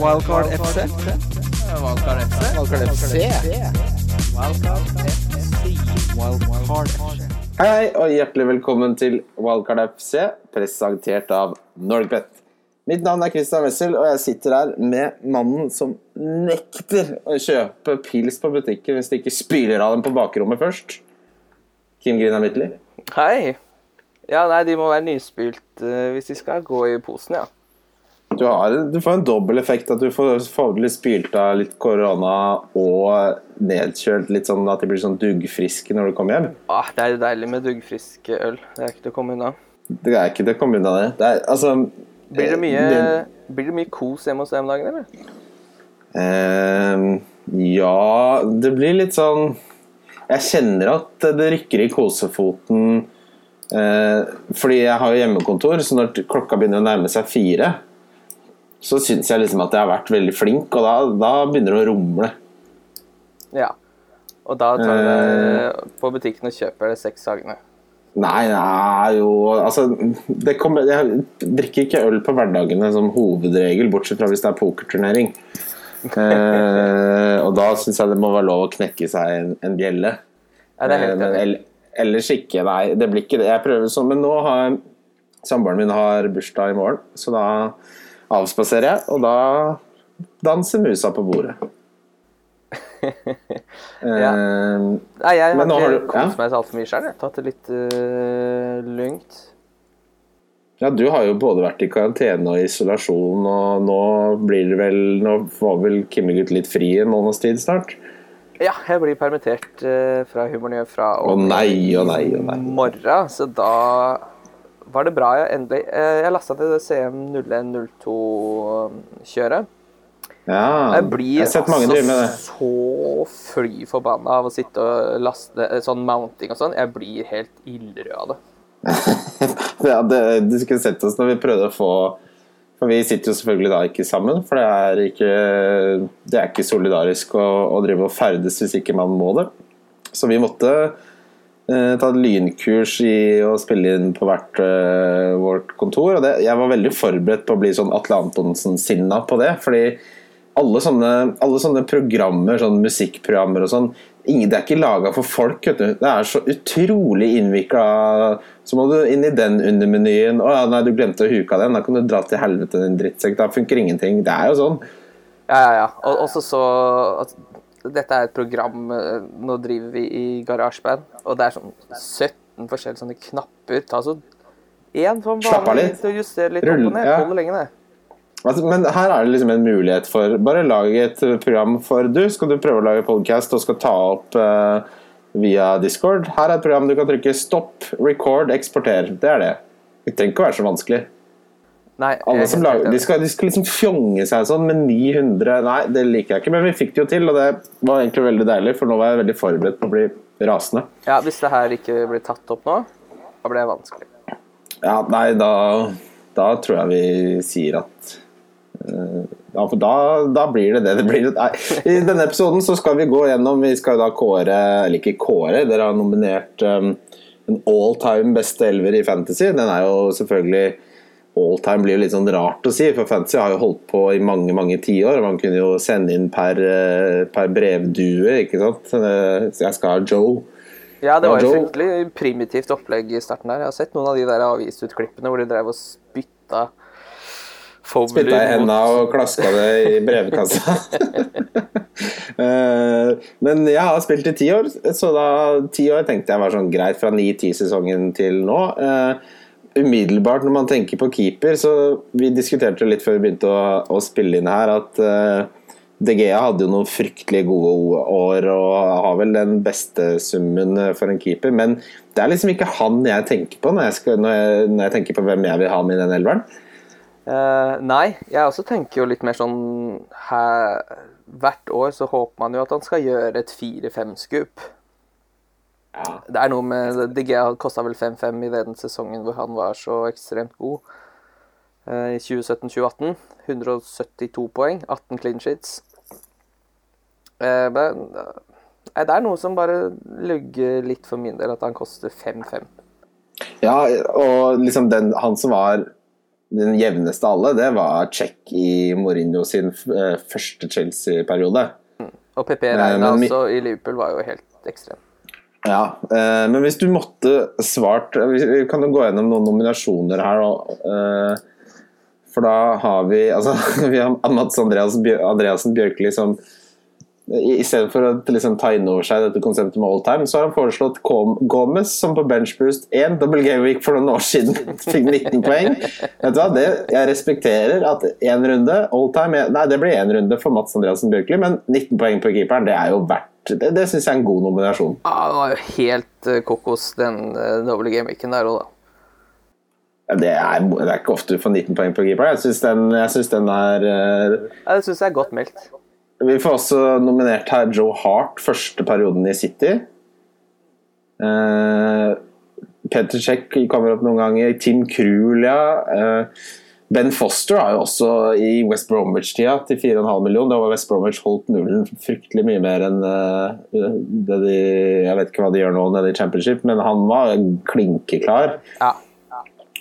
Wildcard FC. Wildcard FC. Wildcard FC. Wildcard FC. Hei, hei, og hjertelig velkommen til Wildcard FC, presentert av Norgbet. Mitt navn er Christian Wessel, og jeg sitter her med mannen som nekter å kjøpe pils på butikken hvis de ikke spyler av dem på bakrommet først. Kim Grina Midtly. Hei. Ja, nei, de må være nyspylt eh, hvis de skal gå i posen, ja. Du, har, du får en dobbel effekt at du får faglig spylt av litt korona og nedkjølt litt sånn at de blir sånn duggfriske når du kommer hjem. Ah, det er deilig med duggfrisk øl. Det er ikke til å komme unna. Det er ikke til å komme unna det. det er, altså, Blir det mye, det- blir det mye kos hjemme hos deg om dagen, eller? Ehm, ja, det blir litt sånn Jeg kjenner at det rykker i kosefoten eh, fordi jeg har jo hjemmekontor, så når klokka begynner å nærme seg fire, så syns jeg liksom at jeg har vært veldig flink, og da, da begynner det å rumle. Ja. Og da tar du uh, på butikken og kjøper det seks dagene. Nei, nei, jo Altså, det kommer, jeg drikker ikke øl på hverdagene som hovedregel, bortsett fra hvis det er pokerturnering. uh, og da syns jeg det må være lov å knekke seg en, en bjelle. Ja, det er helt Eh, men ellers ikke, nei. Det blir ikke det. Jeg prøver sånn, men nå har samboeren min har bursdag i morgen, så da avspaserer jeg, og da danser musa på bordet. Eh, Nei, jeg har nå har ikke du- kost ja. meg så altfor mye sjøl. Tatt det litt uh, lungt. Ja, du har jo både vært i karantene og isolasjon, og nå blir det vel Nå får vel Kimmegutt litt fri en måneds tid snart? Ja, jeg blir permittert uh, fra Humornyø fra Å nei, å nei, å nei. morgen, så da var det bra jeg endelig eh, Jeg lasta til det CM0102-kjøret. Ja, Jeg blir jeg har sett mange drive med det. altså så fly forbanna av å sitte og laste eh, sånn mounting og sånn. Jeg blir helt ildrød av det. ja, det, du skulle sett oss når vi prøvde å få For vi sitter jo selvfølgelig da ikke sammen, for det er ikke, det er ikke solidarisk å, å drive og ferdes hvis ikke man må det. Så vi måtte eh, ta et lynkurs i å spille inn på hvert eh, vårt kontor. Og det, jeg var veldig forberedt på å bli sånn Atle Antonsen-sinna på det. fordi alle sånne, alle sånne programmer, sånn musikkprogrammer og sånn, ingen, det er ikke laga for folk. Det er så utrolig innvikla. Så må du inn i den undermenyen. 'Å ja, nei, du glemte å huke av den.' Da kan du dra til helvete, din drittsekk. Da funker ingenting. Det er jo sånn. Ja, ja, ja. Og også så at Dette er et program eh, Nå driver vi i garasjeband, og det er sånn 17 forskjellige sånne knapper. Ta så én sånn vanlig til å justere litt Rull, opp og ned. ja. Holder lenge, det. Altså, men her er det liksom en mulighet for Bare lag et program for du. Skal du prøve å lage podcast og skal ta opp uh, via Discord? Her er et program du kan trykke stopp, record, eksporter. Det er det. Det trenger ikke å være så vanskelig. Nei, Alle som lager, de, skal, de skal liksom fjonge seg sånn med 900 Nei, det liker jeg ikke, men vi fikk det jo til, og det var egentlig veldig deilig, for nå var jeg veldig forberedt på å bli rasende. Ja, Hvis det her ikke blir tatt opp nå, da blir det vanskelig. Ja, nei, da, da tror jeg vi sier at uh, ja, for da, da blir det det det blir. Nei, I denne episoden så skal vi gå gjennom Vi skal da kåre Eller ikke kåre, dere har nominert um, en all time beste elver i Fantasy. Den er jo selvfølgelig All time blir jo litt sånn rart å si, for Fantasy har jo holdt på i mange mange tiår. Man kunne jo sende inn per, eh, per brevdue, ikke sant. Eh, jeg skal ha Joe. Ja, det var jo fryktelig primitivt opplegg i starten her. Jeg har sett noen av de der avisutklippene hvor de drev og spytta Fowler Spytta i henda og klaska det i brevkassa. Eh, Men jeg har spilt i ti år, så da ti år tenkte jeg var sånn greit fra 9-10-sesongen til nå. Eh, Umiddelbart når man tenker på keeper, så vi diskuterte litt før vi begynte å, å spille inn her, at uh, DGA hadde jo noen fryktelig gode år og har vel den beste summen eh, for en keeper, men det er liksom ikke han jeg tenker på når jeg, skal, når jeg, når jeg tenker på hvem jeg vil ha med i den elveren. Uh, nei, jeg også tenker jo litt mer sånn her, Hvert år så håper man jo at han skal gjøre et 4-5-skup. Ja. Det er noe med DG kosta vel 5-5 i den sesongen hvor han var så ekstremt god. Eh, I 2017-2018 172 poeng, 18 clean sheets. Eh, men eh, det er noe som bare lugger litt for min del, at han koster 5-5. Ja, og liksom den, han som var den jevneste av alle, det var Check i Mourinho sin første Chelsea-periode. Og PP Reina også i Liverpool var jo helt ekstrem. Ja, eh, men hvis du måtte svart Vi vi kan jo gå gjennom noen nominasjoner her. eh, for da har vi altså, vi har Mats Andreas, Andreassen Bjørkli som i i stedet for å liksom, ta inn over seg dette konseptet med all time, så har han foreslått Gomez som på benchboost 1 double game week for noen år siden fikk 19 poeng. Vet du hva, det, Jeg respekterer at én runde time Nei, det blir én runde for Mats Andreassen Bjørkli, men 19 poeng på keeperen, det er jo verdt Det, det syns jeg er en god nominasjon. Ah, det var jo helt eh, kokos, den uh, doble gameweeken der òg, da. Ja, det, er, det er ikke ofte du får 19 poeng på keeper. Jeg syns den, den er uh... Ja, det syns jeg er godt meldt. Vi får også nominert her Joe Hart, første perioden i City. Uh, Peter Cech kommer opp noen ganger. Tim Krul, ja. Ben Foster har jo også i West Bromwich-tida til 4,5 millioner. Da var West Bromwich holdt nullen fryktelig mye mer enn eh, det de Jeg vet ikke hva de gjør nå nede i Championship, men han var klinkeklar. Ja.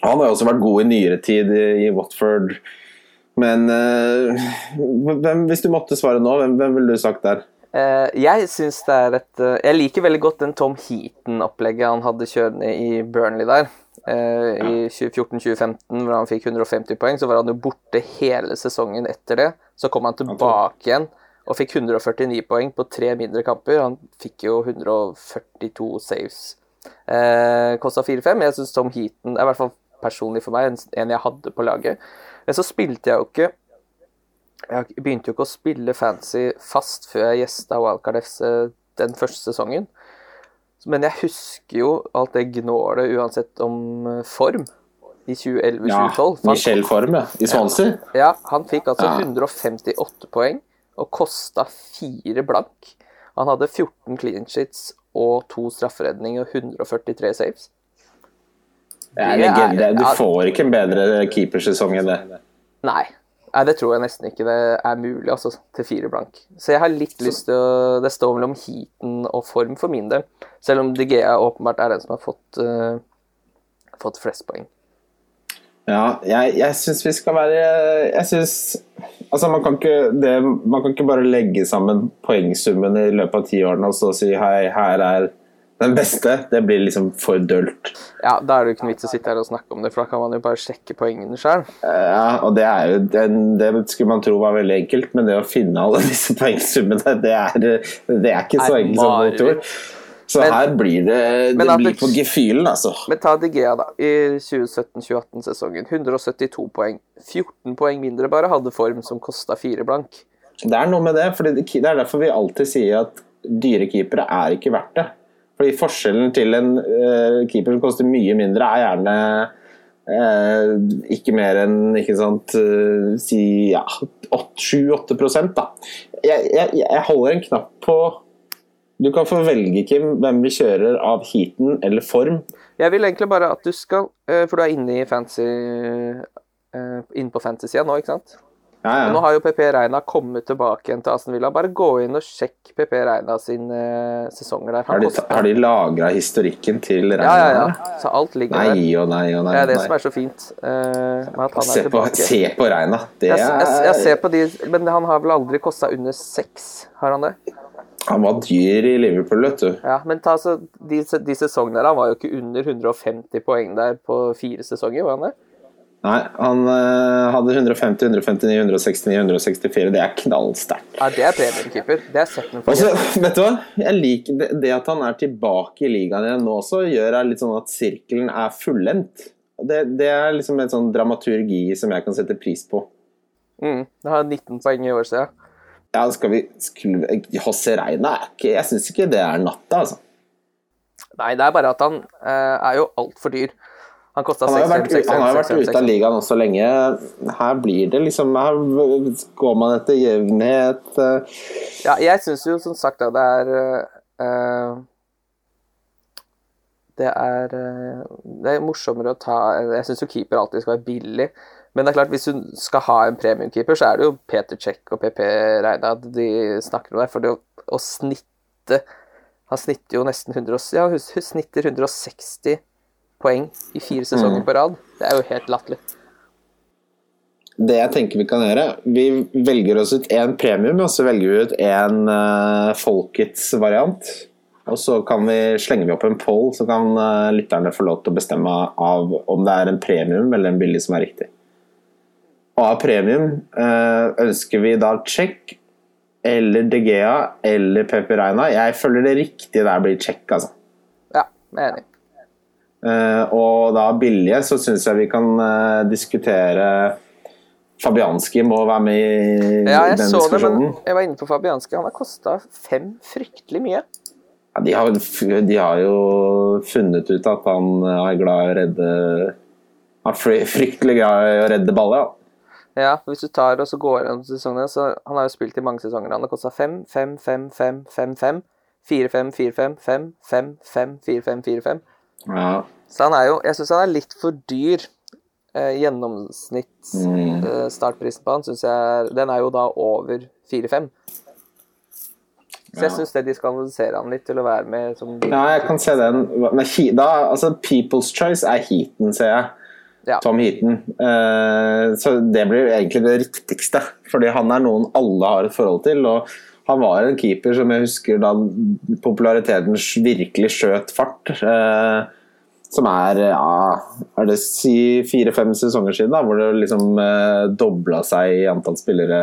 Han har jo også vært god i nyere tid i, Watford. Men eh, hvem, hvis du måtte svare nå, hvem, hvem ville du sagt der? Uh, jeg syns det er et uh, Jeg liker veldig godt den Tom Heaton-opplegget han hadde kjørende i Burnley der. Eh, I 2014-2015, hvor han fikk 150 poeng, så var han jo borte hele sesongen etter det. Så kom han tilbake igjen og fikk 149 poeng på tre mindre kamper. Han fikk jo 142 saves. Eh, Kosta 4-5. Jeg syns Tom Heaton er i hvert fall personlig for meg en, en jeg hadde på laget. Men så spilte jeg jo ikke jeg begynte jo ikke å spille fancy fast før jeg gjesta Wildcard FC den første sesongen. Men jeg husker jo alt det gnålet uansett om eh, form i 2011-2012. Ja, Michel Form, ja. I Swansea. Ja, han fikk altså 158 poeng og kosta fire blank. Han hadde 14 clean sheets og to strafferedninger og 143 saves. Det er- legende. Du får ikke en bedre keepersesong enn det. Nei. Nei, det tror jeg nesten ikke det er mulig, altså, til fire blank. Så jeg har litt lyst til å Det står mellom heaten og form for min del. Selv om De åpenbart er den som har fått, uh, fått flest poeng. Ja, jeg, jeg syns vi skal være Jeg syns Altså, man kan, ikke, det, man kan ikke bare legge sammen poengsummen i løpet av ti årene og så si hei, her er den beste. Det blir liksom for dølt. Ja, Da er det jo ikke noe vits å sitte her og snakke om det, for da kan man jo bare sjekke poengene sjøl. Ja, og det er jo Det skulle man tro var veldig enkelt, men det å finne alle disse poengsummene, det er, det er ikke så enkelt som man tror. Så Men- her blir det Det at blir på gefühlen, altså. Men ta De da. I 2017-2018-sesongen. 172 poeng. 14 poeng mindre bare hadde form som kosta fire blank. Det er noe med det, for det det er derfor vi alltid sier at dyre keepere er ikke verdt det. Fordi forskjellen til en uh, keeper som koster mye mindre, er gjerne uh, ikke mer enn ikke sant, uh, si ja, 7-8 da. Jeg, jeg, jeg holder en knapp på Du kan få velge, Kim, hvem vi kjører av heaten eller form. Jeg vil egentlig bare at du skal For du er inne i fancy Inne på fantasy nå, ikke sant? Ja, Og Nå har jo PP Reina kommet tilbake igjen til Aston Villa. Bare gå inn og sjekk PP Reina sine eh, sesonger der. Han Har de, har de lagra historikken til Reina? ja, ja, ja. Så alt ligger der. Nei og nei og nei. Det er det nei. som er så fint Uh, Se på, se på Reina. Det Jeg, jeg, jeg er ser på de, men han har vel aldri kosta under seks, har han det? Han var dyr i Liverpool, vet du. Ja, men ta så de, de sesongene der, han var jo ikke under 150 poeng der på fire sesonger, var han det? Nei, han uh, hadde 150, 159, 169, 164. Det er knallsterkt. Ja, det er premiumkeeper. Det er sett med Og så, for. vet du hva? Jeg liker det, det at han er tilbake i ligaen igjen nå også, gjør litt sånn at sirkelen er fullendt. Det, det er liksom en sånn dramaturgi som jeg kan sette pris på. Mm, det har 19 poeng i år siden. Ja, skal vi skulle, José Reina er ikke Jeg syns ikke det er natta, altså. Nei, det er bare at han uh, er jo altfor dyr. Han Han har jo vært, han har jo vært ute av ligaen også lenge. Her blir det liksom Her går man etter jevnhet. eh. Ja, jeg syns jo som sagt at det er uh, Det er uh, Det er morsommere å ta Jeg syns jo keeper alltid skal være billig. Men det er klart, hvis du skal ha en premiumkeeper, så er det jo Peter Cech og PP Reina de snakker om der. For det å, å snitte Han snitter jo nesten 100, ja, hun snitter 160 poeng i fire sesonger Mm. på rad. Det er jo helt latterlig. Det jeg tenker vi kan gjøre Vi velger oss ut én premium, og så velger vi ut én uh, folkets variant. Og så kan vi, slenger vi opp en poll, så kan uh, lytterne få lov til å bestemme av om det er en premium eller en billig som er riktig. Og av premium uh, ønsker vi da check eller Digea eller Pepereina. Jeg føler det riktige der blir check, altså. Ja, jeg er enig. Uh, og da billige, så syns jeg vi kan diskutere Fabianski må være med i Ja, jeg den så det, diskusjonen. men jeg var inne på Fabianski. Han har kosta fem fryktelig mye. Ja, de, har, de har jo funnet ut at han er glad i å redde Han er fryktelig glad i å redde baller. Ja. Ja, Hvis du tar og så går gjennom sesongene, så Han har jo spilt i mange sesonger. Han har kosta fem, fem, fem, fem, fem, fem. Fire, fem, fire, fem, fem, fem, fem, fire, fem, fire, fem. Ja. Så han er jo Jeg syns han er litt for dyr. Eh, gjennomsnitt Mm. eh, startprisen på han syns jeg Den er jo da over 4-5. Så jeg syns det diskvalifiserer han litt til å være med som ja, jeg kan se den. Men da, altså, People's Choice er Heaton, ser jeg. Ja. Tom Heaton. Eh, så det blir egentlig det riktigste. Fordi han er noen alle har et forhold til. Og han var en keeper som jeg husker da populariteten virkelig skjøt fart. Eh, som er ja, er det si fire-fem sesonger siden, da, hvor det liksom eh, dobla seg i antall spillere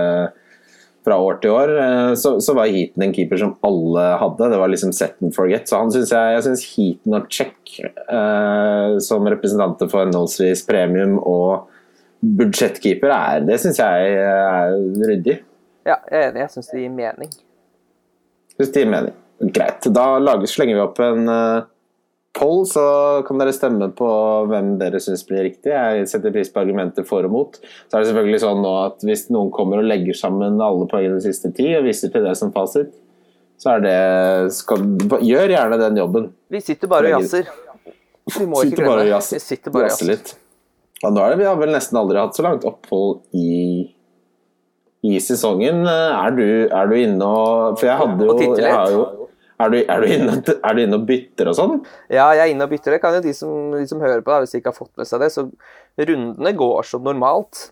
fra år til år. Eh, så, så var Heaton en keeper som alle hadde. Det var liksom set and forget. Så han synes jeg, jeg syns Heaton og Check eh, som representanter for henholdsvis premium og budsjettkeeper, er, det syns jeg er ryddig. Ja, jeg er enig. Jeg syns det gir mening. Hvis det gir mening. Greit. Da lager, slenger vi opp en uh, poll, så kan dere stemme på hvem dere syns blir riktig. Jeg setter pris på argumenter for og mot. Så er det selvfølgelig sånn nå at hvis noen kommer og legger sammen alle poengene de siste ti og viser til det som fasit, så er det skal, Gjør gjerne den jobben. Vi sitter bare og jazzer. Vi må ikke glemme det. Vi sitter bare og jazzer. litt. Ja, nå er det, vi har vel nesten aldri hatt så langt opphold i i sesongen. Er du, er du inne og For jeg hadde jo, Og jeg har jo er du, er, du inne, er du inne og bytter og sånn? Ja, jeg er inne og bytter. Det kan jo de som, de som hører på, da, hvis de ikke har fått med seg det. Så rundene går som normalt.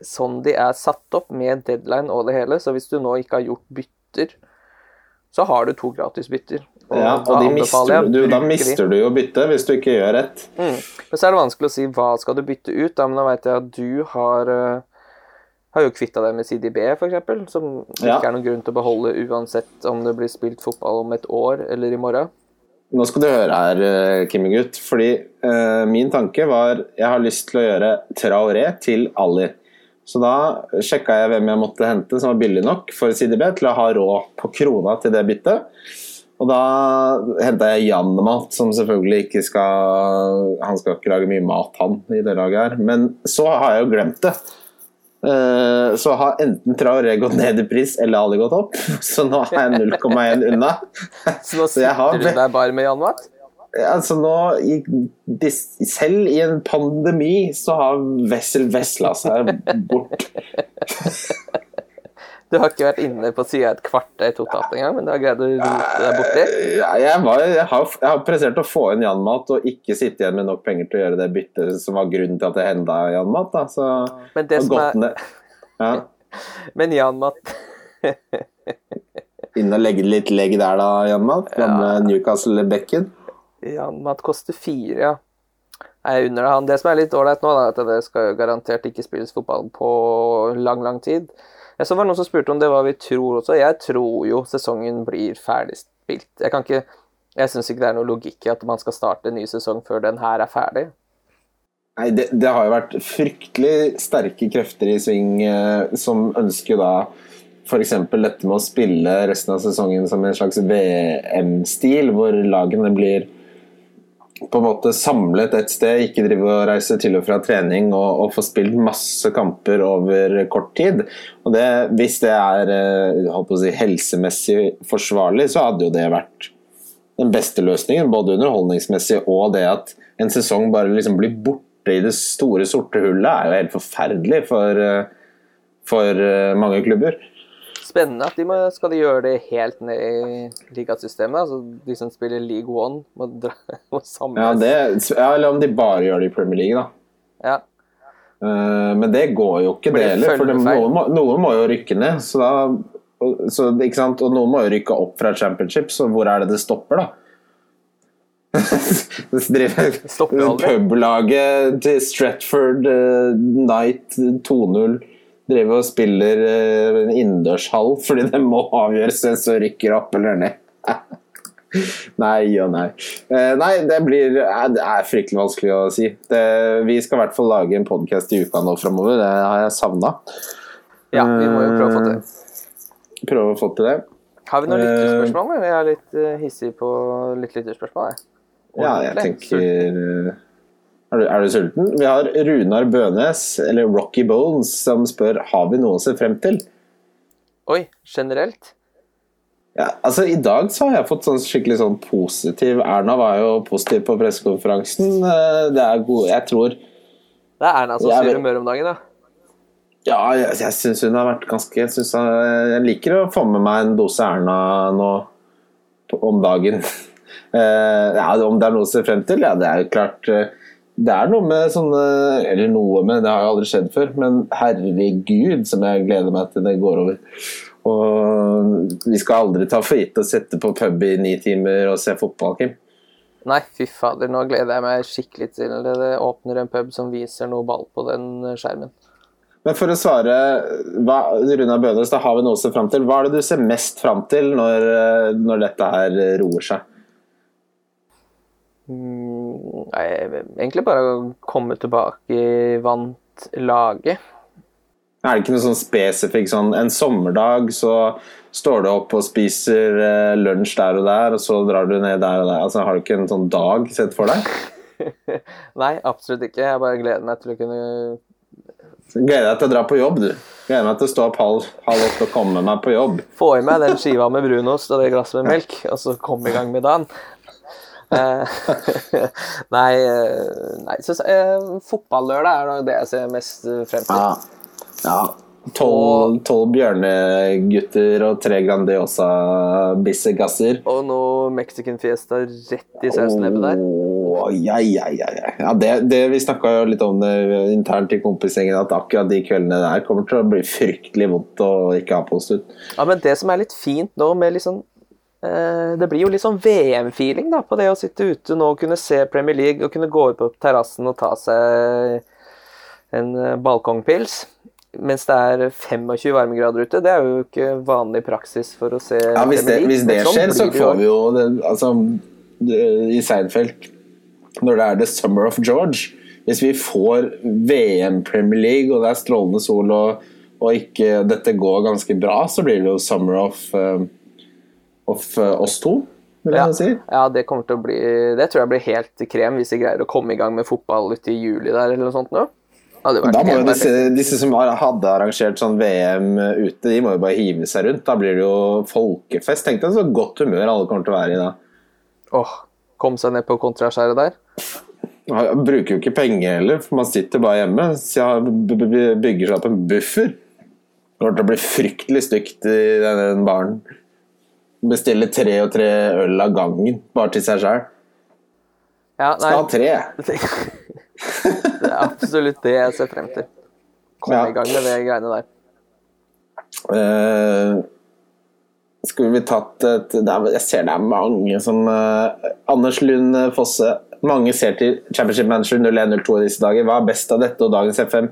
Sånn de er satt opp, med deadline og det hele. Så hvis du nå ikke har gjort bytter, så har du to gratis bytter. Ja, og de mister, du, da mister du jo byttet hvis du ikke gjør rett. Mm. Men så er det vanskelig å si hva skal du bytte ut. Da, men da vet jeg at du har eh, har jo kvitta deg med CDB, f.eks., som det Ja. ikke er noen grunn til å beholde uansett om det blir spilt fotball om et år eller i morgen. Nå skal du høre her, eh, Kimmegutt. Fordi uh, min tanke var jeg har lyst til å gjøre Traoré til Ali. Så da sjekka jeg hvem jeg måtte hente som var billig nok for CDB til å ha råd på krona til det byttet. Og da henta jeg Janmat, som selvfølgelig ikke skal Han skal ikke lage mye mat, han, i det laget her. Men så har jeg jo glemt det. Eh, Så har enten Traoré gått ned i pris eller Ali gått opp. Så nå er jeg 0,1 unna. Så nå sitter har du der bare med Jan Watt? Altså nå, selv i en pandemi, så har Wessel vesla seg bort. Du har ikke vært inne på sida et kvarter totalt engang, men du har greid å rote deg borti? Ja, jeg, var, jeg, har, jeg har prestert å få inn Janmat og ikke sitte igjen med nok penger til å gjøre det byttet som var grunnen til at det henda Janmat. Da. Så Men det som er ned. Ja. Men Jan-Mat... Inn og legge litt legg der da, Janmat. Gamle Newcastle-bekken. Jan-Mat koster fire, ja. Jeg unner under han. Det som er litt ålreit nå, er at det skal garantert ikke spilles fotball på lang, lang tid. Jeg så var det noen som spurte om det hva vi tror også. Jeg tror jo sesongen blir ferdig spilt. Jeg kan ikke Jeg syns ikke det er noe logikk i at man skal starte en ny sesong før den her er ferdig. Nei, det, det har jo vært fryktelig sterke krefter i sving eh, som ønsker da f.eks. dette med å spille resten av sesongen som en slags VM-stil, hvor lagene blir på en måte samlet et sted, ikke drive og reise til og fra trening og, og få spilt masse kamper over kort tid. Og det, hvis det er eh, si, helsemessig forsvarlig, så hadde jo det vært den beste løsningen, både underholdningsmessig og det at en sesong bare liksom blir borte i det store, sorte hullet, er jo helt forferdelig for, eh, for eh, mange klubber. Spennende at de må, skal de gjøre det helt ned i ligasystemet. Altså de som spiller League One, må, dra, må samles. Ja, det, ja, eller om de bare gjør det i Premier League, da. Ja. Uh, men det går jo ikke, det heller. For det, følgefeil. noen, må, noen må jo rykke ned. Så da, og, så, ikke sant? og noen må jo rykke opp fra championship, så hvor er det det stopper, da? Publaget til Stratford uh, Night 2-0 driver og spiller eh, en innendørshall fordi det må avgjøres hvem som rykker opp eller ned. Nei og nei. Eh, nei, det blir eh, Det er fryktelig vanskelig å si. Det, vi skal i hvert fall lage en podkast i uka nå framover. Det har jeg savna. Ja, vi må jo prøve å få til det. Prøve å få til det. Har vi noen lytterspørsmål? Jeg er litt hissig på litt lytterspørsmål. Jeg. Ja, jeg tenker er du, er du sulten? Vi har Runar Bønes, eller Rocky Bones, som spør har vi noe å se frem til. Oi, generelt? Ja, altså I dag så har jeg fått sånn skikkelig sånn positiv Erna var jo positiv på pressekonferansen. Eh, Det er god Jeg tror Det er Erna som styrer humøret om dagen, da. Ja, jeg, jeg syns hun har vært ganske Jeg, synes, jeg, jeg liker å få med meg en dose Erna nå om dagen. Eh, ja, Om det er noe å se frem til? Ja, det er jo klart eh, Det er noe med sånne Eller noe med, det har jo aldri skjedd før, men herregud som jeg gleder meg til det går over. Og vi skal aldri ta for gitt å sette på pub i ni timer og se fotball, Kim. Nei, fy fader, nå gleder jeg meg skikkelig til det det åpner en pub som viser noe ball på den skjermen. Men for å svare hva, Runa Bønes, da har vi noe å se fram til. Hva er det du ser mest fram til når, når dette her roer seg? Mm, egentlig bare å komme tilbake i vant laget. Er det ikke noe sånn spesifikk sånn En sommerdag så står du opp og spiser eh, lunsj der og der, og så drar du ned der og der. Altså, har du ikke en sånn dag sett for deg? Nei, absolutt ikke. Jeg bare gleder meg til å kunne Gleder deg til å dra på jobb, du. Gleder meg til å stå opp halv, halv åtte og komme meg på jobb. få i meg den skiva med brunost og det glasset med melk, og så komme i gang med dagen. Eh, nei, eh, nei så, eh, fotballørdag er nok det jeg ser mest eh, frem til. Ja. ja. Tolv tolv bjørnegutter og tre Grandiosa-bissegasser. Og noe Mexican fiesta rett i sausnebbet der. Oh, ja, ja, ja, ja. ja det, det, vi snakka jo litt om det internt i kompisgjengen, at akkurat de kveldene der kommer til å bli fryktelig vondt å ikke ha post ut. Ja, men det som er litt fint nå med eh, Det blir jo litt sånn VM-feeling da, på det å sitte ute nå og kunne se Premier League og kunne gå ut på terrassen og ta seg en eh, balkongpils. Mens det er 25 varmegrader ute. Det er jo ikke vanlig praksis for å se Ja, hvis det, Premier League. hvis det sånn skjer, så får vi jo det, altså, I Seinfeld, når det er The Summer of George Hvis vi får VM Premier League, og det er strålende sol, og, og ikke, dette går ganske bra, så blir det jo Summer of, um, of oss to, vil Ja, si. ja, det kommer til å bli Det tror jeg blir helt krem hvis de greier å komme i gang med fotball uti juli der eller noe sånt nå. Da må jo disse, disse som hadde arrangert sånn VM ute, de må jo bare hive seg rundt. Da blir det jo folkefest. Tenk deg så godt humør alle kommer til å være i da. Åh, kom seg ned på kontraskjæret der. Jeg bruker jo ikke penger heller, for man sitter bare hjemme. Så bygger seg opp en buffer. Det kommer til å bli fryktelig stygt i den baren. Bestille tre og tre øl av gangen, bare til seg sjøl. Ja, Skal ha tre. det er absolutt det jeg ser frem til. Komme Ja. i gang med de greiene der. Uh, skulle vi tatt et er, Jeg ser det er mange som uh, Anders Lund Fosse. Mange ser til Championship Manager 0102 i disse dager. Hva er best av dette og dagens FM?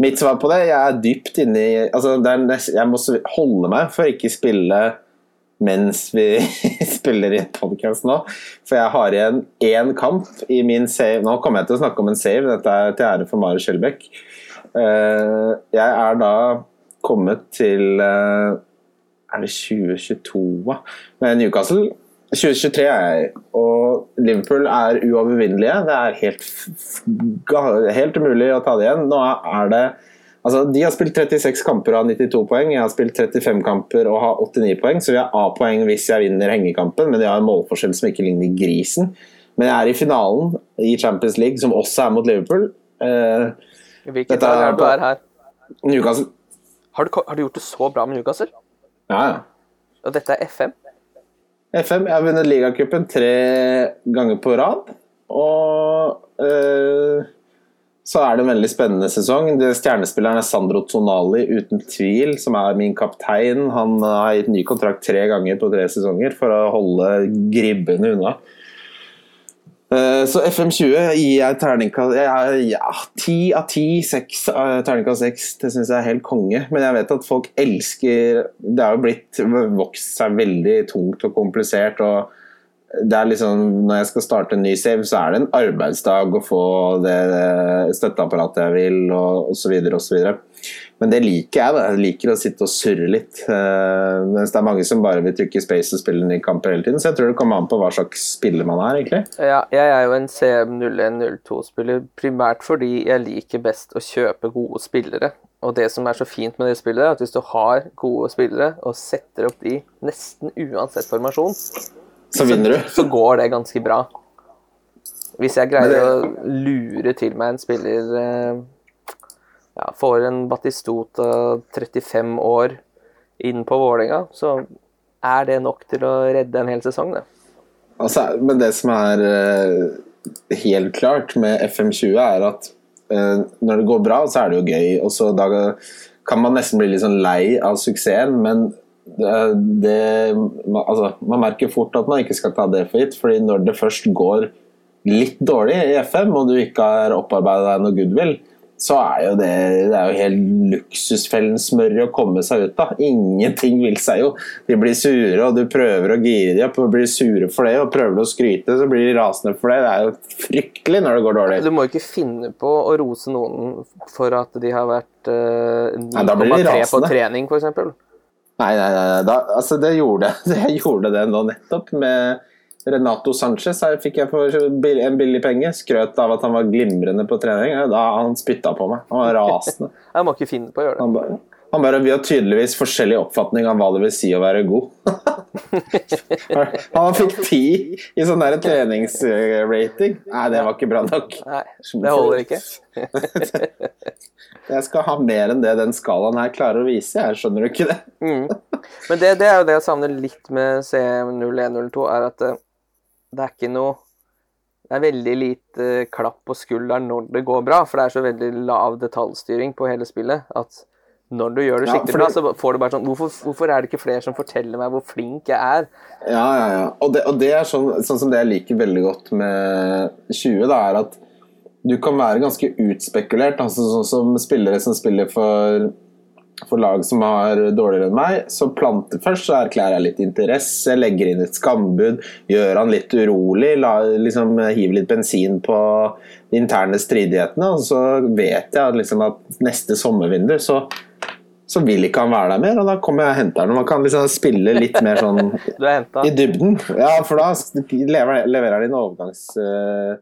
Mitt svar på det Jeg er dypt inne i altså er nest, Jeg må holde meg for ikke spille mens vi spiller i podkast nå. For jeg har igjen én kamp i min save. Nå kommer jeg til å snakke om en save. Dette er til ære for Mari Skjelbæk. Eh, jeg er da kommet til eh, Er det 2022, da? Med Newcastle. 2023 er jeg, og Liverpool er uovervinnelige. Det er helt, helt umulig å ta det igjen. Nå er det Altså, De har spilt 36 kamper og har 92 poeng. Jeg har spilt 35 kamper og har 89 poeng, så vi har A-poeng hvis jeg vinner hengekampen, men de har en målforskjell som ikke ligner grisen. Men jeg er i finalen i Champions League, som også er mot Liverpool. Uh, Hvilket Dette er du er her? Newcastle Har du, har du gjort det så bra med Newcastle? Ja, ja. Og dette er FM? FM. Jeg har vunnet ligacupen tre ganger på rad. Og eh, så er det en veldig spennende sesong. Stjernespilleren er Sandro Tonali, uten tvil, som er min kaptein. Han har gitt ny kontrakt tre ganger på tre sesonger for å holde gribbene unna. Eh, Så FM20 gir jeg terningkast ja, ti av ti, seks eh, terningkast seks. Det syns jeg er helt konge. Men jeg vet at folk elsker Det har jo blitt vokst seg veldig tungt og komplisert. og det er liksom, Når jeg skal starte en ny save, så er det en arbeidsdag å få det støtteapparatet jeg vil, og osv. osv. Men det liker jeg. da. Jeg liker å sitte og surre litt. Uh, mens det er mange som bare vil trykke space og spille nye kamper hele tiden. Så jeg tror det kommer an på hva slags spiller man er, egentlig. Ja, jeg er jo en CM0102-spiller primært fordi jeg liker best å kjøpe gode spillere. Og det som er så fint med det spillet, er at hvis du har gode spillere og setter opp de nesten uansett formasjon, Så vinner du. så går det ganske bra. Hvis jeg greier å lure til meg en spiller eh, ja, Får en Batistota 35 år inn på Vålerenga, så er det nok til å redde en hel sesong, det. Altså, men det som er eh, helt klart med FM20, er at eh, når det går bra, så er det jo gøy. Og så da kan man nesten bli litt sånn lei av suksessen, men det, det man, altså, man merker fort at man ikke skal ta det for gitt. fordi når det først går litt dårlig i FM, og du ikke har opparbeida deg noe goodwill, så er jo det, det er jo helt luksusfellen smør å komme seg ut av. Ingenting vil seg jo. De blir sure, og du prøver å gire de opp og blir sure for det. Og prøver å skryte, så blir de rasende for det. Det er jo fryktelig når det går dårlig. Du må ikke finne på å rose noen for at de har vært eh, blir de 9,3 på trening, f.eks. Nei, nei, nei. Da, altså, det gjorde jeg gjorde det nå nettopp med Renato Sanchez. Her fikk jeg for en billig penge. Skrøt av at han var glimrende på trening. Da han spytta på meg. Han var rasende. Jeg må ikke finne på å gjøre det. Han bare, han bare Vi har tydeligvis forskjellig oppfatning av hva det vil si å være god. han fikk ti i sånn der treningsrating. Nei, det var ikke bra nok. Nei, det holder ikke. Jeg skal ha mer enn det den skalaen her klarer å vise. Jeg skjønner du ikke det? Mm. Men det, det er jo det jeg savner litt med C0102, er at det, det er ikke noe Det er veldig lite klapp på skulderen når det går bra, for det er så veldig lav detaljstyring på hele spillet at når du gjør det Ja, skikkelig fordi- bra, så får du bare sånn hvorfor, hvorfor er det ikke flere som forteller meg hvor flink jeg er? Ja, ja, ja. Og det, og det er sånn, sånn som det jeg liker veldig godt med 20, da, er at du kan være ganske utspekulert. Altså, sånn som spillere som spiller for, for lag som har dårligere enn meg, så planter først så erklærer jeg litt interesse, legger inn et skambud, gjør han litt urolig, la, liksom, hiver litt bensin på de interne stridighetene, og så vet jeg liksom, at neste sommervindu så så vil ikke han være der mer, og da kommer jeg og henter han. Man kan liksom spille litt mer sånn Du i dybden. Ja, for da leverer, han inn overgangs... Uh,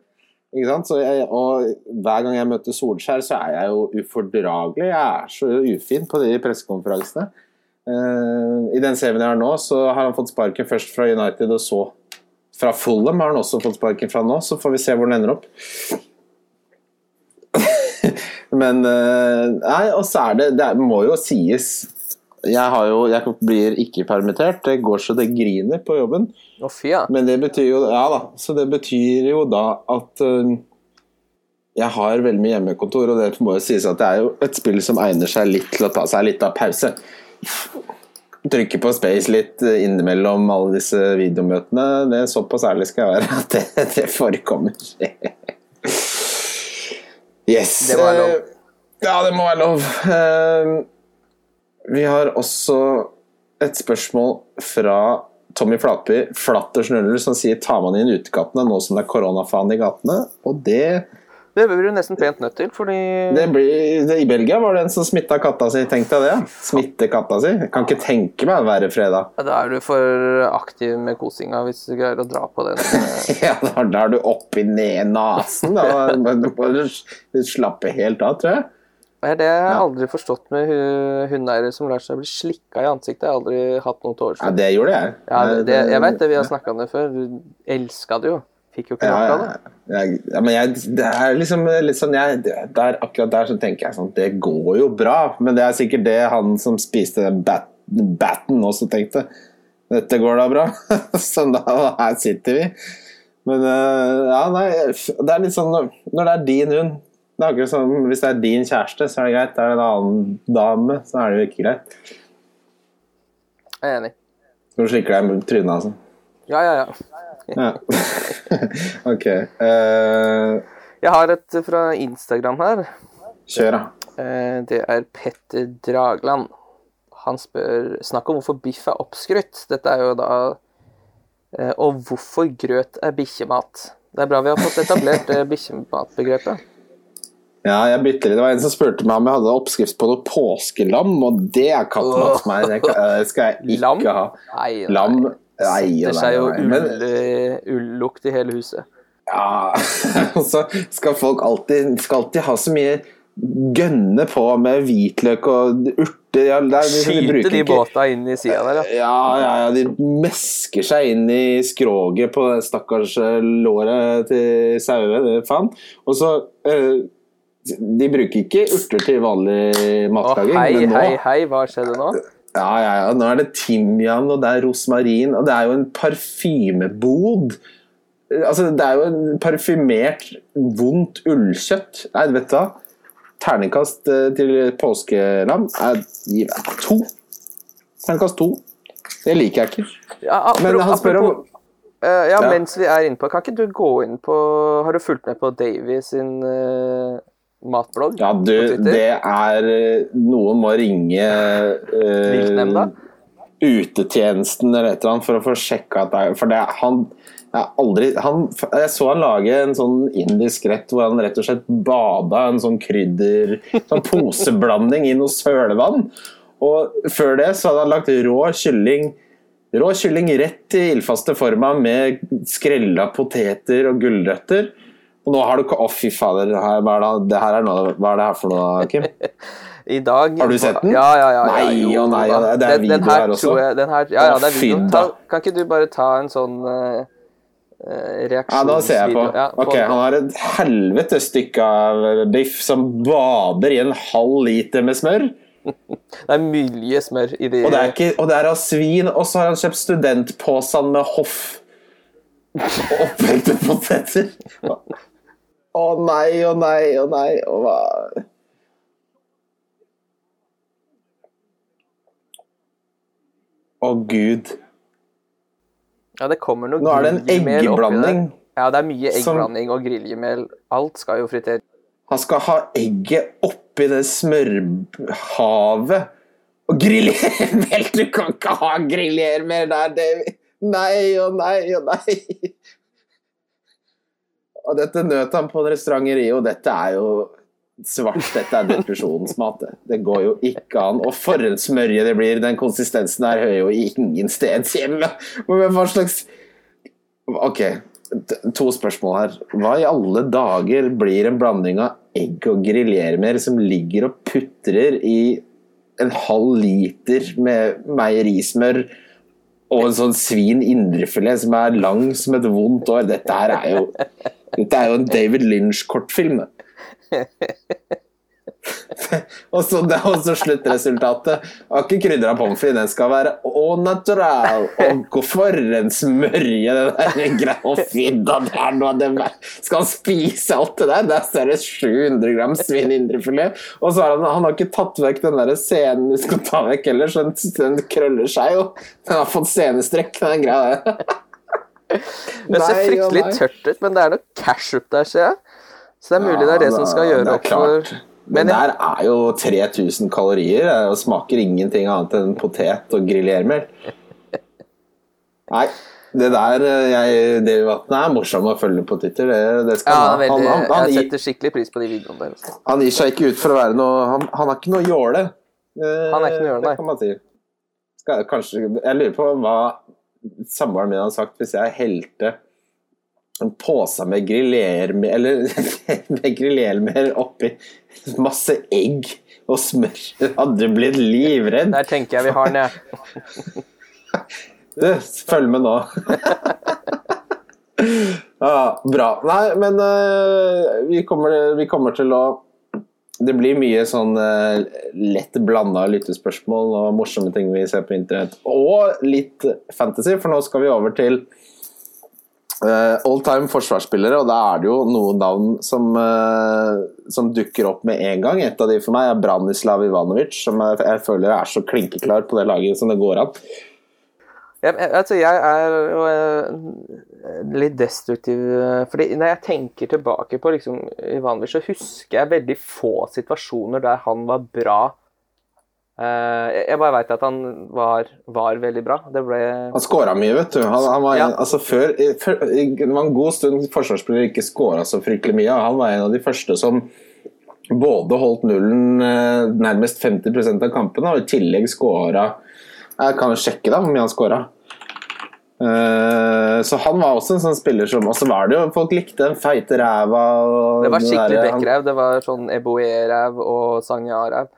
ikke sant? Så jeg, og hver gang jeg møter Solskjær, så er jeg jo ufordragelig. Jeg er så ufin på de pressekonferansene. Uh, I den serien jeg har nå, så har han fått sparken først fra United, og så fra Fulham har han også fått sparken fra nå. Så får vi se hvor den ender opp. Men eh, Nei, og så er det Det må jo sies jeg, har jo, jeg blir ikke permittert. Det går så det griner på jobben. Oh. Men det betyr jo Ja da. Så det betyr jo da at uh, jeg har veldig mye hjemmekontor, og det må jo sies at det er jo et spill som egner seg litt til å ta seg litt av pause. Trykke på space litt øh, innimellom alle disse videomøtene. Det er Såpass ærlig skal jeg være at det, det forekommer. Yes. Det må være lov. eh, Ja, det må være lov. Eh, Vi har også et spørsmål fra Tommy Flatby, Flatters nuller, som sier tar man inn utekattene nå som det er koronafaen i gatene? Og det, Det blir du nesten pent nødt til, fordi det blir det, I Belgia var det en som smitta katta si, tenk deg det. Smitte katta si. Jeg kan ikke tenke meg å være fredag. Ja, Da er du for aktiv med kosinga hvis du greier å dra på den. eh, Ja, da, da er du oppi nesen. Da må du bare slappe helt av, tror jeg. Det er det jeg har aldri forstått med hu- hundeeiere som lar seg bli slikka i ansiktet. Jeg har aldri hatt noe til overs Ja, det gjorde jeg. Ja, det, jeg vet det, vi har snakka om det før. Du elska det jo. Fikk jo ikke nok av det. jeg, ja, men jeg, det er liksom litt sånn jeg, der, Akkurat der så tenker jeg sånn Det går jo bra, men det er sikkert det han som spiste den bat, batten også tenkte. Dette går da bra. sånn da, her sitter vi. Men øh, ja, nei Det er litt sånn når, det er din hund Det er akkurat som Hvis det er din kjæreste, så er det greit. Er det en annen dame, så er det jo ikke greit. Jeg er enig. Når du slikker deg med trynet, altså. Ja, ja, ja. Ja. ok. Uh... Jeg har et fra Instagram her. kjør, da. Eh, Det er Petter Dragland. Han spør Snakk om hvorfor biff er oppskrytt. Dette er jo da eh, Og hvorfor grøt er bikkjemat. Det er bra vi har fått etablert bikkjematbegrepet. Ja, jeg bytter litt. Det var en som spurte meg om jeg hadde oppskrift på noe påskelam, og det er kattemat for meg. Det skal jeg ikke Lam? ha. Nei, nei. Lam Nei, seg jo. Ull- ullukt i hele huset. ja, og så skal folk alltid, skal alltid ha så mye gønne på med hvitløk og urter. Ja, der, er- de de båta inn i sida der, ja. Ja, ja, de mesker seg inn i skroget på det stakkars eh, låret til sauen, faen. Og så eh, De bruker ikke urter til vanlig Å, matlaging, hei, men nå hei, hei, hva skjedde nå? Ja, ja, ja, nå er det timian, og det er rosmarin, og det er jo en parfymebod. Altså, det er jo en parfymert, vondt ullkjøtt. Nei, vet du hva? Terningkast eh, til påskelam er to. Terningkast to. Det liker jeg ikke. Ja, Men han spør om Eh, ja, Ja. mens vi er inne på Kan ikke du gå inn på Har du fulgt med på Davy sin eh, matblogg? Ja, du, på Twitter? det er eh, Noen må ringe uh, utetjenesten eller et eller annet for å få sjekka at det er For det, han jeg, aldri, han, jeg så han lage en sånn indisk rett hvor han rett og slett bada en sånn krydder Sånn poseblanding i noe sølevann. Og før det så hadde han lagt rå kylling Rå kylling rett i ildfaste forma med skrella poteter og gulrøtter. Og nå har du ikke Å, fy fader, her, hva, er det, det her er noe, hva er det her for noe, Kim? I dag Har du sett den? Ja, ja, ja. ja Nei, og nei, da. det er Den- den video her også. Jeg, den her, ja, ja, det er video. Ta, kan ikke du bare ta en sånn uh, reaksjonsvideo? Ja, da ser jeg på. Ja, Ok, Han har et helvete stykke av biff som bader i en halv liter med smør. Det er mye smør i det. Og det er, ikke, og det er av svin. Og så har han kjøpt studentposen med hoff og oppvekte poteter. Å nei, å nei, å nei. Å, hva? Å gud. Ja, det kommer noe Nå er det en eggeblanding. Ja, det er mye som- eggblanding og griljemel. Alt skal jo friteres. Han skal ha egget oppi det smørhavet. Og griljermel! Du kan ikke ha griljermel der, David! Nei og nei og nei. Og dette nøt han på en restaurant i Rio. Dette er jo svart. Dette er depresjonsmat. Det. går jo ikke an. Og for en smørje det blir. Den konsistensen her hører jo ingen steds hjemme. Men hva slags Ok, to spørsmål her. Hva i alle dager blir en blanding av egg og griljermer som ligger og putrer i en halv liter med meierismør og en sånn svin indrefilet som er lang som et vondt år? Dette her er jo Dette er jo en David Lynch-kortfilm. og så det er også sluttresultatet. Har ikke krydra pommes frites, den skal være au natural. Og for en smørje det der greia det er noe av det. Skal han spise alt det der? Der er det 700 gram svin indrefilet. Og så har han, han har ikke tatt vekk den der scenen du skal ta vekk heller, så den, den krøller seg jo. Den har fått scenestrekk, den greia der. Det ser fryktelig tørt ut, men det er noe cashup der, ser jeg. Så det er mulig det er det som skal gjøre opp for. Men Men det der er jo 3000 kalorier eh, og smaker ingenting annet enn potet og grillermel Nei, det der eh, jeg, Det er morsomt å følge på Twitter. Det, det skal Ja, veldig, han, han, han, jeg setter skikkelig pris på de videoene der. altså. han gir seg ikke ut for å være noe Han, han er ikke noe jåle. Eh, Han er ikke noe jåle, nei. Det kan man si. Skal, kanskje, jeg lurer på hva samboeren min hadde sagt hvis jeg helte en pose med grillermel Eller med grillermel oppi masse egg og smør. Hadde du blitt livredd? Der tenker jeg vi har den, jeg. Du, følg med nå. ja, bra. Nei, men uh, vi, kommer, vi kommer til å Det blir mye sånn uh, lett blanda lyttespørsmål og morsomme ting vi ser på internett. Og litt fantasy, for nå skal vi over til Uh, all time forsvarsspillere, og da er det jo noen navn som, uh, som dukker opp med en gang. Et av de for meg er Branislav Ivanovic, som jeg, jeg føler er så klinkeklar på det laget som det går an. Jeg, altså, jeg er jo uh, litt destruktiv, fordi når jeg tenker tilbake på liksom, Ivanovic, så husker jeg veldig få situasjoner der han var bra Uh, jeg bare veit at han var, var, veldig bra. Ble... Han skåra mye, vet du. Han, han var ja. altså før, før, det var en god stund forsvarsspillere ikke skåra så fryktelig mye. Han var en av de første som både holdt nullen uh, nærmest 50% av kampene, og i tillegg skåra Jeg kan jo sjekke da hvor mye han skåra. Uh, eh, så han var også en sånn spiller som Og så var det jo Folk likte den feite ræva. Det var skikkelig bekkræv. Det var sånn Eboe-ræv og Sanja-ræv.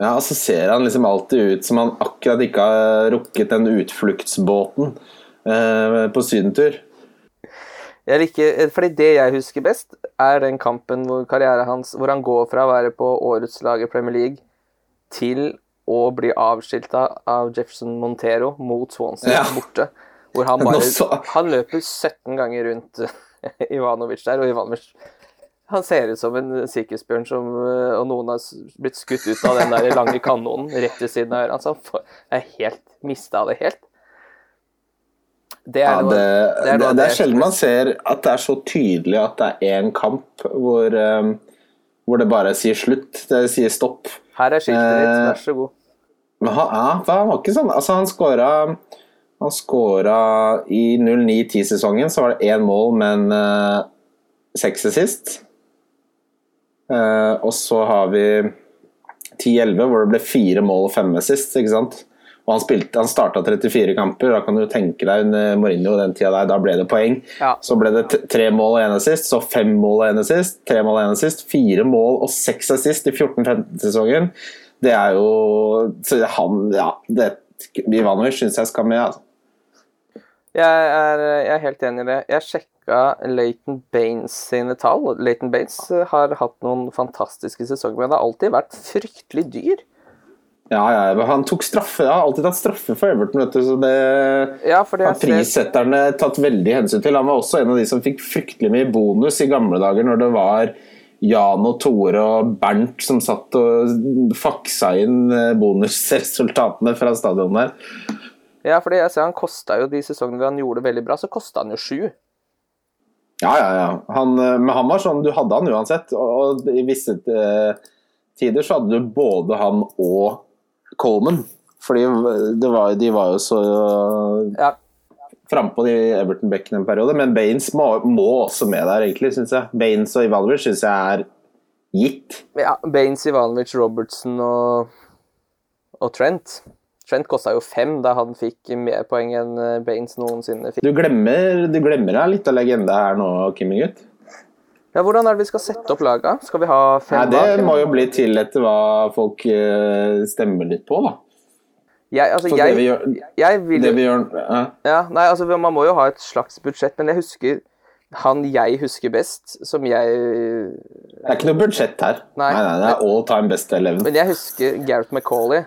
Ja, og så ser han liksom alltid ut som han akkurat ikke har rukket den utfluktsbåten eh, på sydentur. Jeg liker, fordi Det jeg husker best, er den kampen hvor karrieren hans Hvor han går fra å være på årets lag i Premier League til å bli avskilta av Jefferson Montero mot Swansea ja. borte. Hvor han bare Han løper 17 ganger rundt Ivanovic der, og Ivanovic han ser ut som en sirkusbjørn som eh, Og noen har blitt skutt ut av den der lange kanonen rett ved siden av øret. Altså, jeg helt mista det helt. Det er, ja, noe, det, det, er, det, det er sjelden man ser at det er så tydelig at det er én kamp hvor, um, hvor det bare sier slutt. Det sier stopp. Her er skiltet ditt, eh, vær så god. Men han, ja, han var ikke sånn Altså, han skåra Han skåra i 09-10-sesongen, så var det én mål, men uh, seks sist. Uh, og så har vi 10-11, hvor det ble fire mål og fem sist, ikke sant? Og han, spilte, han starta 34 kamper, da kan du tenke deg under Mourinho den tida der, da ble det poeng. Ja. Så ble det tre mål og én assist, så fem mål og én assist, tre mål og én assist, fire mål og seks assist i 14-15-sesongen. Det er jo så han, ja, det, Ivanovic syns jeg skal med. altså. Jeg er, jeg er, helt enig i det. Jeg sjekka Leighton Baines sine tall. Leighton Baines har hatt noen fantastiske sesonger, men det har alltid vært fryktelig dyr. Ja, ja, han tok straffe. Jeg har alltid tatt straffe for Everton, vet du, så det, ja, det har prissetterne tatt veldig hensyn til. Han var også en av de som fikk fryktelig mye bonus i gamle dager, når det var Jan og Tore og Bernt som satt og faksa inn eh, bonusresultatene fra stadionet der. Ja, fordi jeg ser han kosta jo de sesongene han gjorde det veldig bra, så kosta han jo sju. Ja, ja, ja. Han, eh, men han var sånn, du hadde han uansett. Og, i visse uh, tider så hadde du både han og Coleman. Fordi var, de var jo så ja. frampå de Everton-bekken en periode. Men Baines må, må, også med der, egentlig, syns jeg. Baines og Ivanovic syns jeg er gitt. Ja, Baines, Ivanovic, Robertson og, og Trent. Trent kosta jo fem da han fikk mer poeng enn eh, Baines noensinne fikk. Du glemmer, du glemmer deg litt av legende her nå, Kimmingut. Ja, Hvordan er det vi skal sette opp laga? Skal vi ha fem Nei, Det må jo bli til etter hva folk uh, stemmer litt på, da. Jeg, altså, jeg, det vi gjør, jeg vil, det vi gjør ja. ja. Nei, altså, man må jo ha et slags budsjett, men jeg husker han jeg husker best, som jeg Det er ikke noe budsjett her. Nei, nei, nei det er all time best eleven. Men jeg husker Gareth McCauley.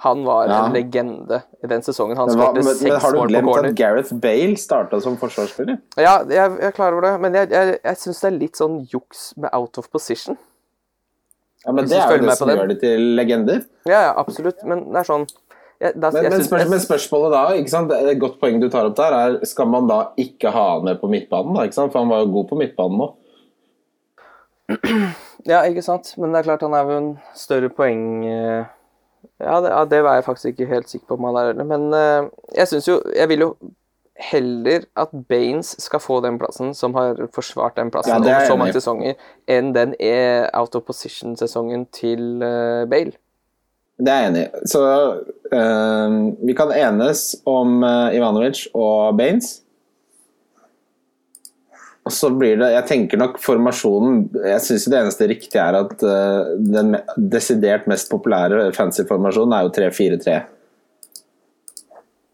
Han var ja. en legende i den sesongen. Han skåret seks mål på corner. Har du glemt at Gareth Bale starta som forsvarsspiller? Ja, jeg, jeg er klar over det, men jeg, jeg, jeg syns det er litt sånn juks med out of position. Ja, men Det er jo det som gjør det til legender. Ja, ja, absolutt, men det er sånn jeg, da, men, men, spørsmålet, men, spørsmålet da, ikke sant? et godt poeng du tar opp der, er skal man da ikke ha han med på midtbanen? da, ikke sant? For han var jo god på midtbanen nå. Ja, ikke sant. Men det er klart han er jo en større poeng eh, ja, det, ja, det, var jeg faktisk ikke helt sikker på om han er. Men uh, jeg syns jo Jeg vil jo heller at Baines skal få den plassen, som har forsvart den plassen ja, over så mange sesonger, enn den er out of position-sesongen til uh, Bale. Det er jeg enig i. Så uh, vi kan enes om Ivanovic og Baines. Og så blir det Jeg tenker nok formasjonen Jeg syns det eneste riktige er at uh, den desidert mest populære fancy-formasjonen er jo 3-4-3.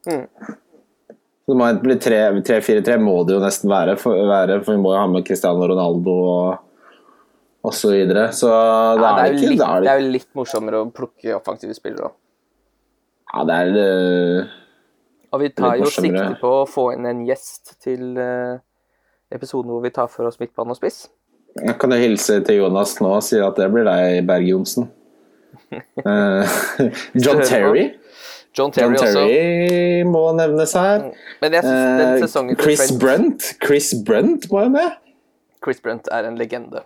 Mm. Så det må bli 3-4-3 må det jo nesten være for, være, for vi må jo ha med Cristiano Ronaldo og, og så videre. Så ja, det, er ikke, litt, det, er det, er jo litt morsommere å plukke offensive spillere òg. Ja, det er uh, Og vi tar jo sikte på å få inn en gjest til eh, episoden hvor vi tar for oss midtbane og spiss. Jeg kan jo hilse til Jonas nå og si at det blir deg, Berg Johnsen. Eh, John. Terry. John John Terry, også. Terry må nevnes her. Men jeg synes den Eh, Chris Trent, Brent. Chris Brent må jo med. Chris Brent er en legende.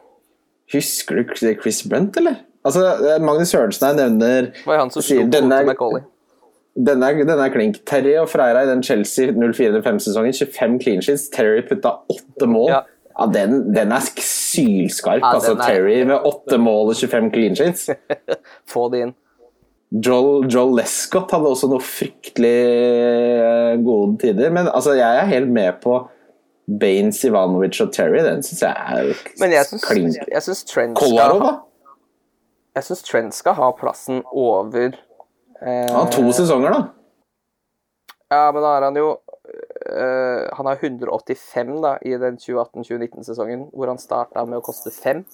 Husker du Chris Brent, eller? Altså, eh, Magnus Sørensen her nevner var han som slo den Tote er- Macauley. Den er, den er klink. Terry og Freira i den Chelsea 04-05-sesongen. 25 clean sheets. Terry putta åtte mål. Ja. Ja, den, den er sylskarp. Ja, altså, er- Terry med åtte mål og 25 clean sheets. Få det inn. Joel, Joel Lescott hadde også noe fryktelig eh, gode tider. Men altså, jeg er helt med på Baines, Ivanovic og Terry. Den syns jeg er Men jeg syns, klink. jeg syns Trent skal, ha plassen over Han har to sesonger, da. Ja, men da har han jo Uh, Han har 185 da, i den 2018-2019-sesongen, hvor han starta med å koste fem.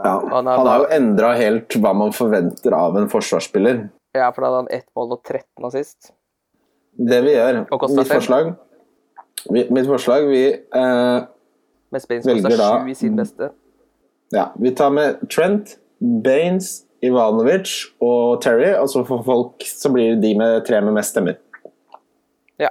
Ja. Han er har da- jo endra helt hva man forventer av en forsvarsspiller. Ja, for da hadde han ett mål og 13 assist. Det vi gjør, mitt forslag vi, Mitt forslag Vi, eh, Mens Baines Velger kosta da- sju i sin beste. ja, vi tar med Trent, Baines, Ivanovic og Terry, og så for folk så blir det de med tre med mest stemmer. Ja.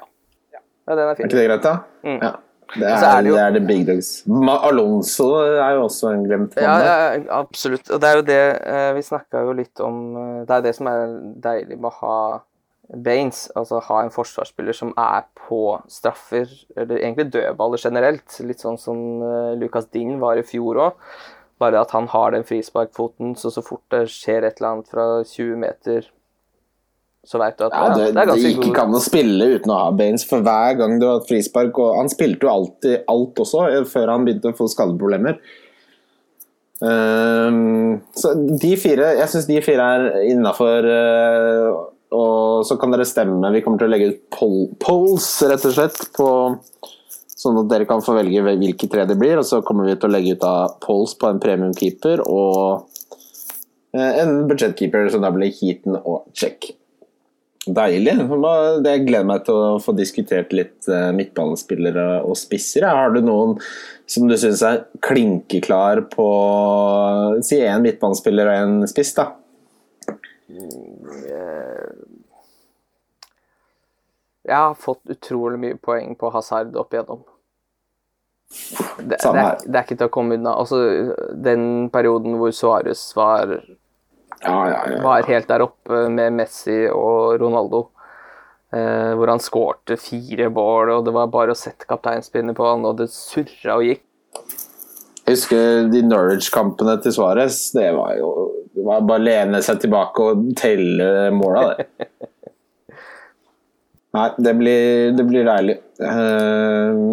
ja, den er Er ikke det greit, da? Mm. Ja. Det er, er det jo- det er the big dogs. Ma Alonso er jo også en glemt mann. Ja, ja, absolutt. Og det er jo det eh, Vi snakka jo litt om eh, Det er det som er deilig med å ha Baines. Altså ha en forsvarsspiller som er på straffer, eller egentlig dødballer generelt. Litt sånn som eh, Lucas Dinn var i fjor òg. Bare at han har den frisparkfoten, så så fort det skjer et eller annet fra 20 meter, så veit du at Ja, det, det er det ganske gikk god ikke an å spille uten å ha Baines, for hver gang du har et frispark og Han spilte jo alltid alt også, eh, før han begynte å få skadeproblemer. Um, så de fire Jeg syns de fire er innafor. og så kan dere stemme. Vi kommer til å legge ut pol polls, rett og slett, på Sånn at dere kan få velge hvilke tre det blir, og så kommer vi til å legge ut av polls på en premiumkeeper og eh, en budsjettkeeper, som da blir Heaton og Check. Deilig. Det gleder meg til å få diskutert litt eh, midtbanespillere og spisser. Har du noen som du syns er klinkeklar på Si én midtbanespiller og én spiss, da. Jeg har fått utrolig mye poeng på Hazard opp igjennom. Det, det, er, det er ikke til å komme unna. Altså, den perioden hvor Suárez var, Ja, ja, ja. var helt der oppe med Messi og Ronaldo, eh, hvor han skårte fire mål, og det var bare å sette kapteinspinnet på han, og det surra og gikk. Jeg husker de Norwich-kampene til Suárez. Det var jo det var bare å lene seg tilbake og telle måla, det. Nei, det blir, det blir deilig. Eh,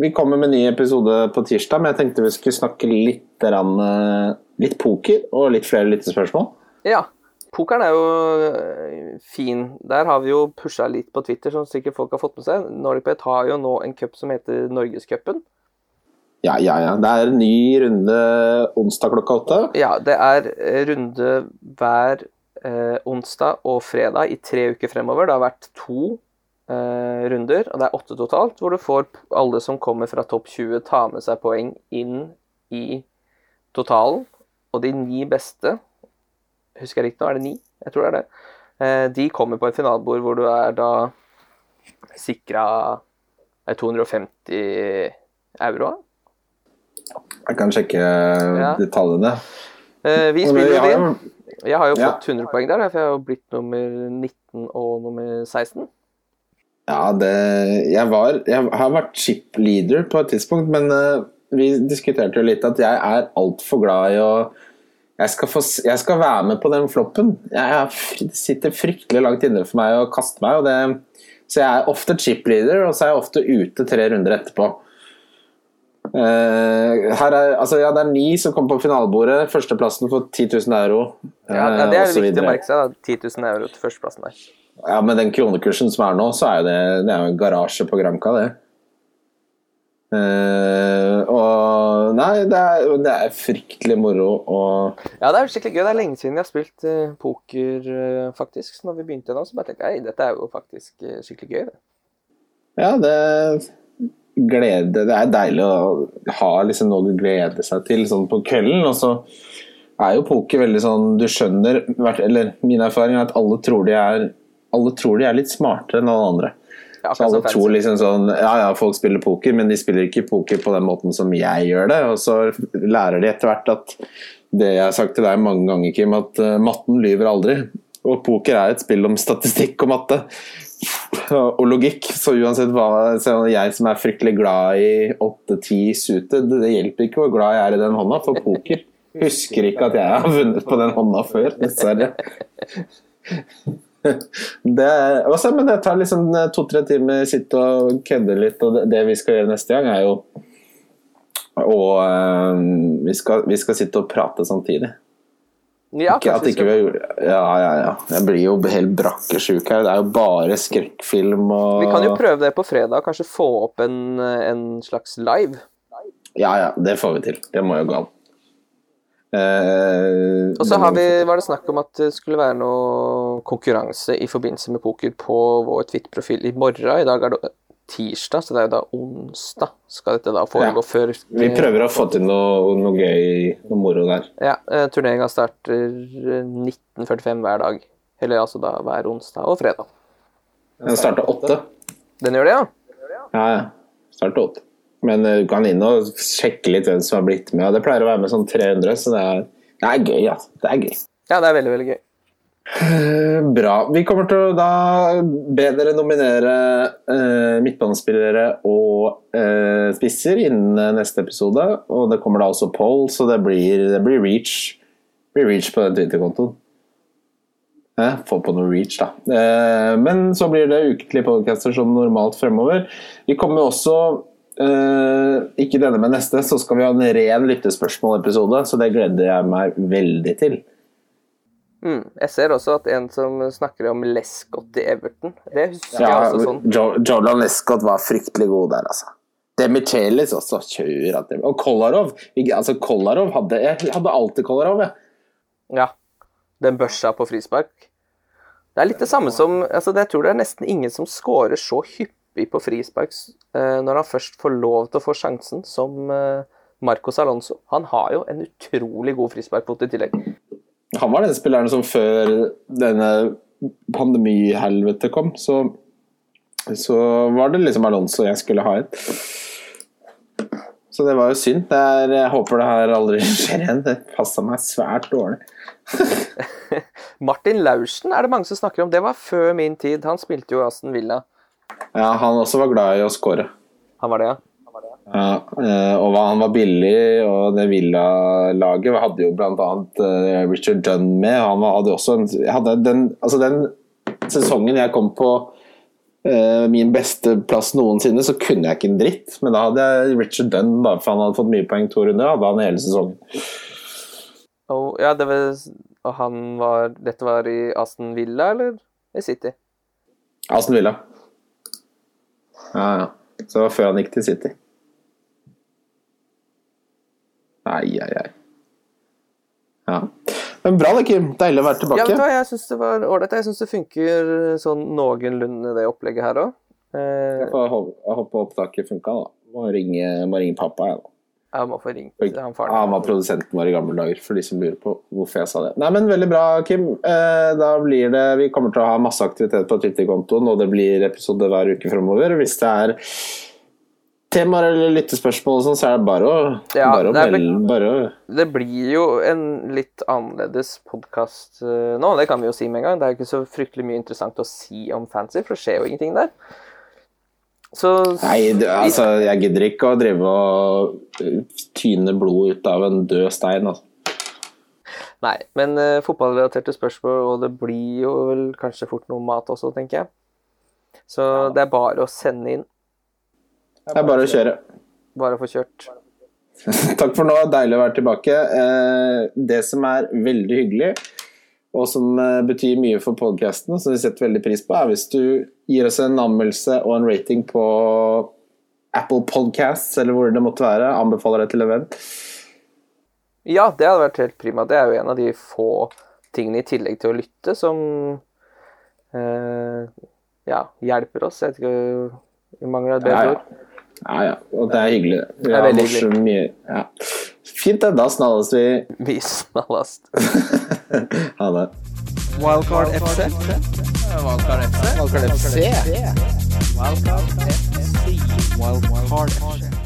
vi kommer med en ny episode på tirsdag, men jeg tenkte vi skulle snakke litt, eh, litt poker og litt flere lyttespørsmål. Ja. Pokeren er jo øh, fin. Der har vi jo pusha litt på Twitter, som sikkert folk har fått med seg. NordicBet har jo nå en cup som heter Norgescupen. Ja, ja, ja. Det er en ny runde onsdag klokka åtte. Ja, det er eh, runde hver eh, onsdag og fredag i tre uker fremover. Det har vært to eh, runder, og det er åtte totalt, hvor du får alle som kommer fra topp 20, ta med seg poeng inn i totalen. Og de ni beste, husker jeg riktig nå, er det ni? Jeg tror det er det. Eh, de kommer på et finalebord hvor du er da sikra 250 euro. Jeg kan sjekke Ja. detaljene. Eh, vi spiller jo inn. Jeg har jo fått 100 poeng der, for jeg har jo blitt nummer 19 og nummer 16. Ja, det Jeg var Jeg har vært chip leader på et tidspunkt, men uh, vi diskuterte jo litt at jeg er altfor glad i å jeg skal, få, jeg skal være med på den floppen. Jeg er, sitter fryktelig langt inne for meg å kaste meg. Det, så jeg er ofte chip leader, og så er jeg ofte ute tre runder etterpå. Uh, her er, altså, ja, det er ni som kommer på finalebordet. Førsteplassen får 10 000 euro. Ja, ja, det eh, er viktig å merke seg. da, 10 000 euro til førsteplassen der. Ja, med den kronekursen som er nå, så er jo det, det er jo en garasje på Gramka, det. Uh, og Nei, det er, det er fryktelig moro å Ja, det er skikkelig gøy. Det er lenge siden jeg har spilt uh, poker, uh, faktisk. Så når vi begynte nå, så bare tenkte jeg dette er jo faktisk skikkelig gøy. Det. Ja, det glede Det er deilig å ha liksom noe å glede seg til sånn på kvelden. Og så er jo poker veldig sånn Du skjønner Eller min erfaring er at alle tror de er Alle tror de er litt smartere enn alle andre. Ja, Så alle tror liksom sånn Ja, ja, folk spiller poker, men de spiller ikke poker på den måten som jeg gjør det. Og så lærer de etter hvert at det jeg har sagt til deg mange ganger, Kim, at eh, matten lyver aldri. Og poker er et spill om statistikk og matte. Og logikk. Så uansett hva Jeg som er fryktelig glad i 8-10 suited, det hjelper ikke hvor glad jeg er i den hånda, for poker husker ikke at jeg har vunnet på den hånda før, dessverre. Det, også, men det tar liksom to-tre timer, sitte og kødde litt, og det, det vi skal gjøre neste gang, er jo og eh, vi, skal, vi skal sitte og prate samtidig. Ja, Ikke at ikke vi har gjort Ja, ja, ja. Jeg blir jo helt brakkesjuk her. Det er jo bare skrekkfilm og Vi kan jo prøve det på fredag, kanskje få opp en, en slags live. Ja, ja, det får vi til. Det må jo gå an. Eh, Og så har vi, var det snakk om at det skulle være noe konkurranse i forbindelse med poker på vår Twitter-profil i morgen. I dag er det tirsdag, så det er jo da onsdag skal dette da foregå Ja. før Vi prøver å få til noe, noe gøy, noe moro der. Ja, eh, turneringa starter eh, 19.45 hver dag. Eller altså da hver onsdag og fredag. Den starter åtte. Den gjør det, ja? Ja, ja. Starter åtte. Men eh, du kan inn og sjekke litt hvem som har blitt med. Det pleier å være med sånn 300, så det er, det er gøy, altså. Det er gøy. Ja, det er veldig, veldig gøy. Eh, Bra. Vi kommer til å da be dere nominere eh, midtbanespillere og eh, spisser innen eh, neste episode. Og det kommer da også poll, så det blir, det blir reach. Det blir reach på den Twitter-kontoen. Eh, få på noe reach, da. Eh, men så blir det ukentlige podcaster som normalt fremover. Vi kommer også eh, ikke denne, men neste, så skal vi ha en ren lyttespørsmål-episode. Så det gleder jeg meg veldig til. Mm. Jeg ser også at en som snakker om Lescott i Everton. Det husker jeg Ja, også sånn. Jo- Jordan Lescott var fryktelig god der, altså. Demichelis også. Kjør at det Og Kolarov. Altså, Kolarov hadde Jeg hadde alltid Kolarov, jeg. Ja. Den børsa på frispark. Det er litt det samme som altså Jeg tror det er nesten ingen som scorer så hyppig på frispark eh, når han først får lov til å få sjansen, som eh, Marcos Alonso. Han har jo en utrolig god frisparkfot i tillegg. Han var den spilleren som før denne pandemihelvetet kom, så så var det liksom Alonso jeg skulle ha inn. Så det var jo synd. Det er, jeg håper det her aldri skjer igjen. Det passa meg svært dårlig. Martin Laursen er det mange som snakker om. Det var før min tid. Han spilte jo Aston Villa. Ja, han også var glad i å score. Han var det, ja? Ja, eh, og han var billig, og det Villa-laget hadde jo annet eh, Richard Dunn med. Han hadde også en, hadde den, altså den sesongen jeg kom på eh, min beste plass noensinne, så kunne jeg ikke en dritt. Men da hadde jeg Richard Dunn, da, for han hadde fått mye poeng to runder. Hadde han hele sesongen. Og, ja det var, og han var Dette var i Aston Villa, eller i City? Aston Villa. Ja, ja. Så det var før han gikk til City. Ai, ai, ai. Ja. Men bra det, Kim. Deilig å være Ja, tilbake. vet du hva, jeg syns det var ålreit. Jeg syns det funker sånn noenlunde, det opplegget her òg. Eh, Jeg jeg håper opptaket funka, da. Må ringe, må ringe pappa, jeg, da. Jeg må få ringt han faren. han var produsenten vår i gamle dager, for de som lurer på hvorfor jeg sa det. Nei, men Veldig bra, Kim. Eh, da blir det Vi kommer til å ha masse aktivitet på Twitter-kontoen, og det blir episode hver uke fremover. Hvis det er temaer eller lyttespørsmål og sånn, så er det bare å, Ja, bare å det melde bare å Det blir jo en litt annerledes podkast nå, det kan vi jo si med en gang. Det er jo ikke så fryktelig mye interessant å si om fancy, for det skjer jo ingenting der. Så Nei, det, altså, jeg gidder ikke å drive og eh, tyne blod ut av en død stein, altså. Nei, men uh, fotballrelaterte spørsmål, og det blir jo vel kanskje fort noe mat også, tenker jeg. Så det er bare å sende inn. Det er bare å kjøre. Bare å få kjørt. Takk for nå, deilig å være tilbake. Uh, Det som er veldig hyggelig, og som eh, betyr mye for podcasten, som vi setter veldig pris på, er hvis du gir oss en anmeldelse og en rating på Apple Podcasts eller hvor det måtte være. Anbefaler det til en venn. Ja, det hadde vært helt prima. Det er jo en av de få tingene i tillegg til å lytte som eh, ja, hjelper oss. Jeg vet ikke Vi mangler et bedre Ja, ja. ord. Ja, ja. Og det er hyggelig. det. Er veldig mye ja. Fint, det. Da snalles vi. Vi snallast. Ha det. Wildcard FC. Wildcard FC. Wildcard FC. Wildcard FC. Wildcard FC.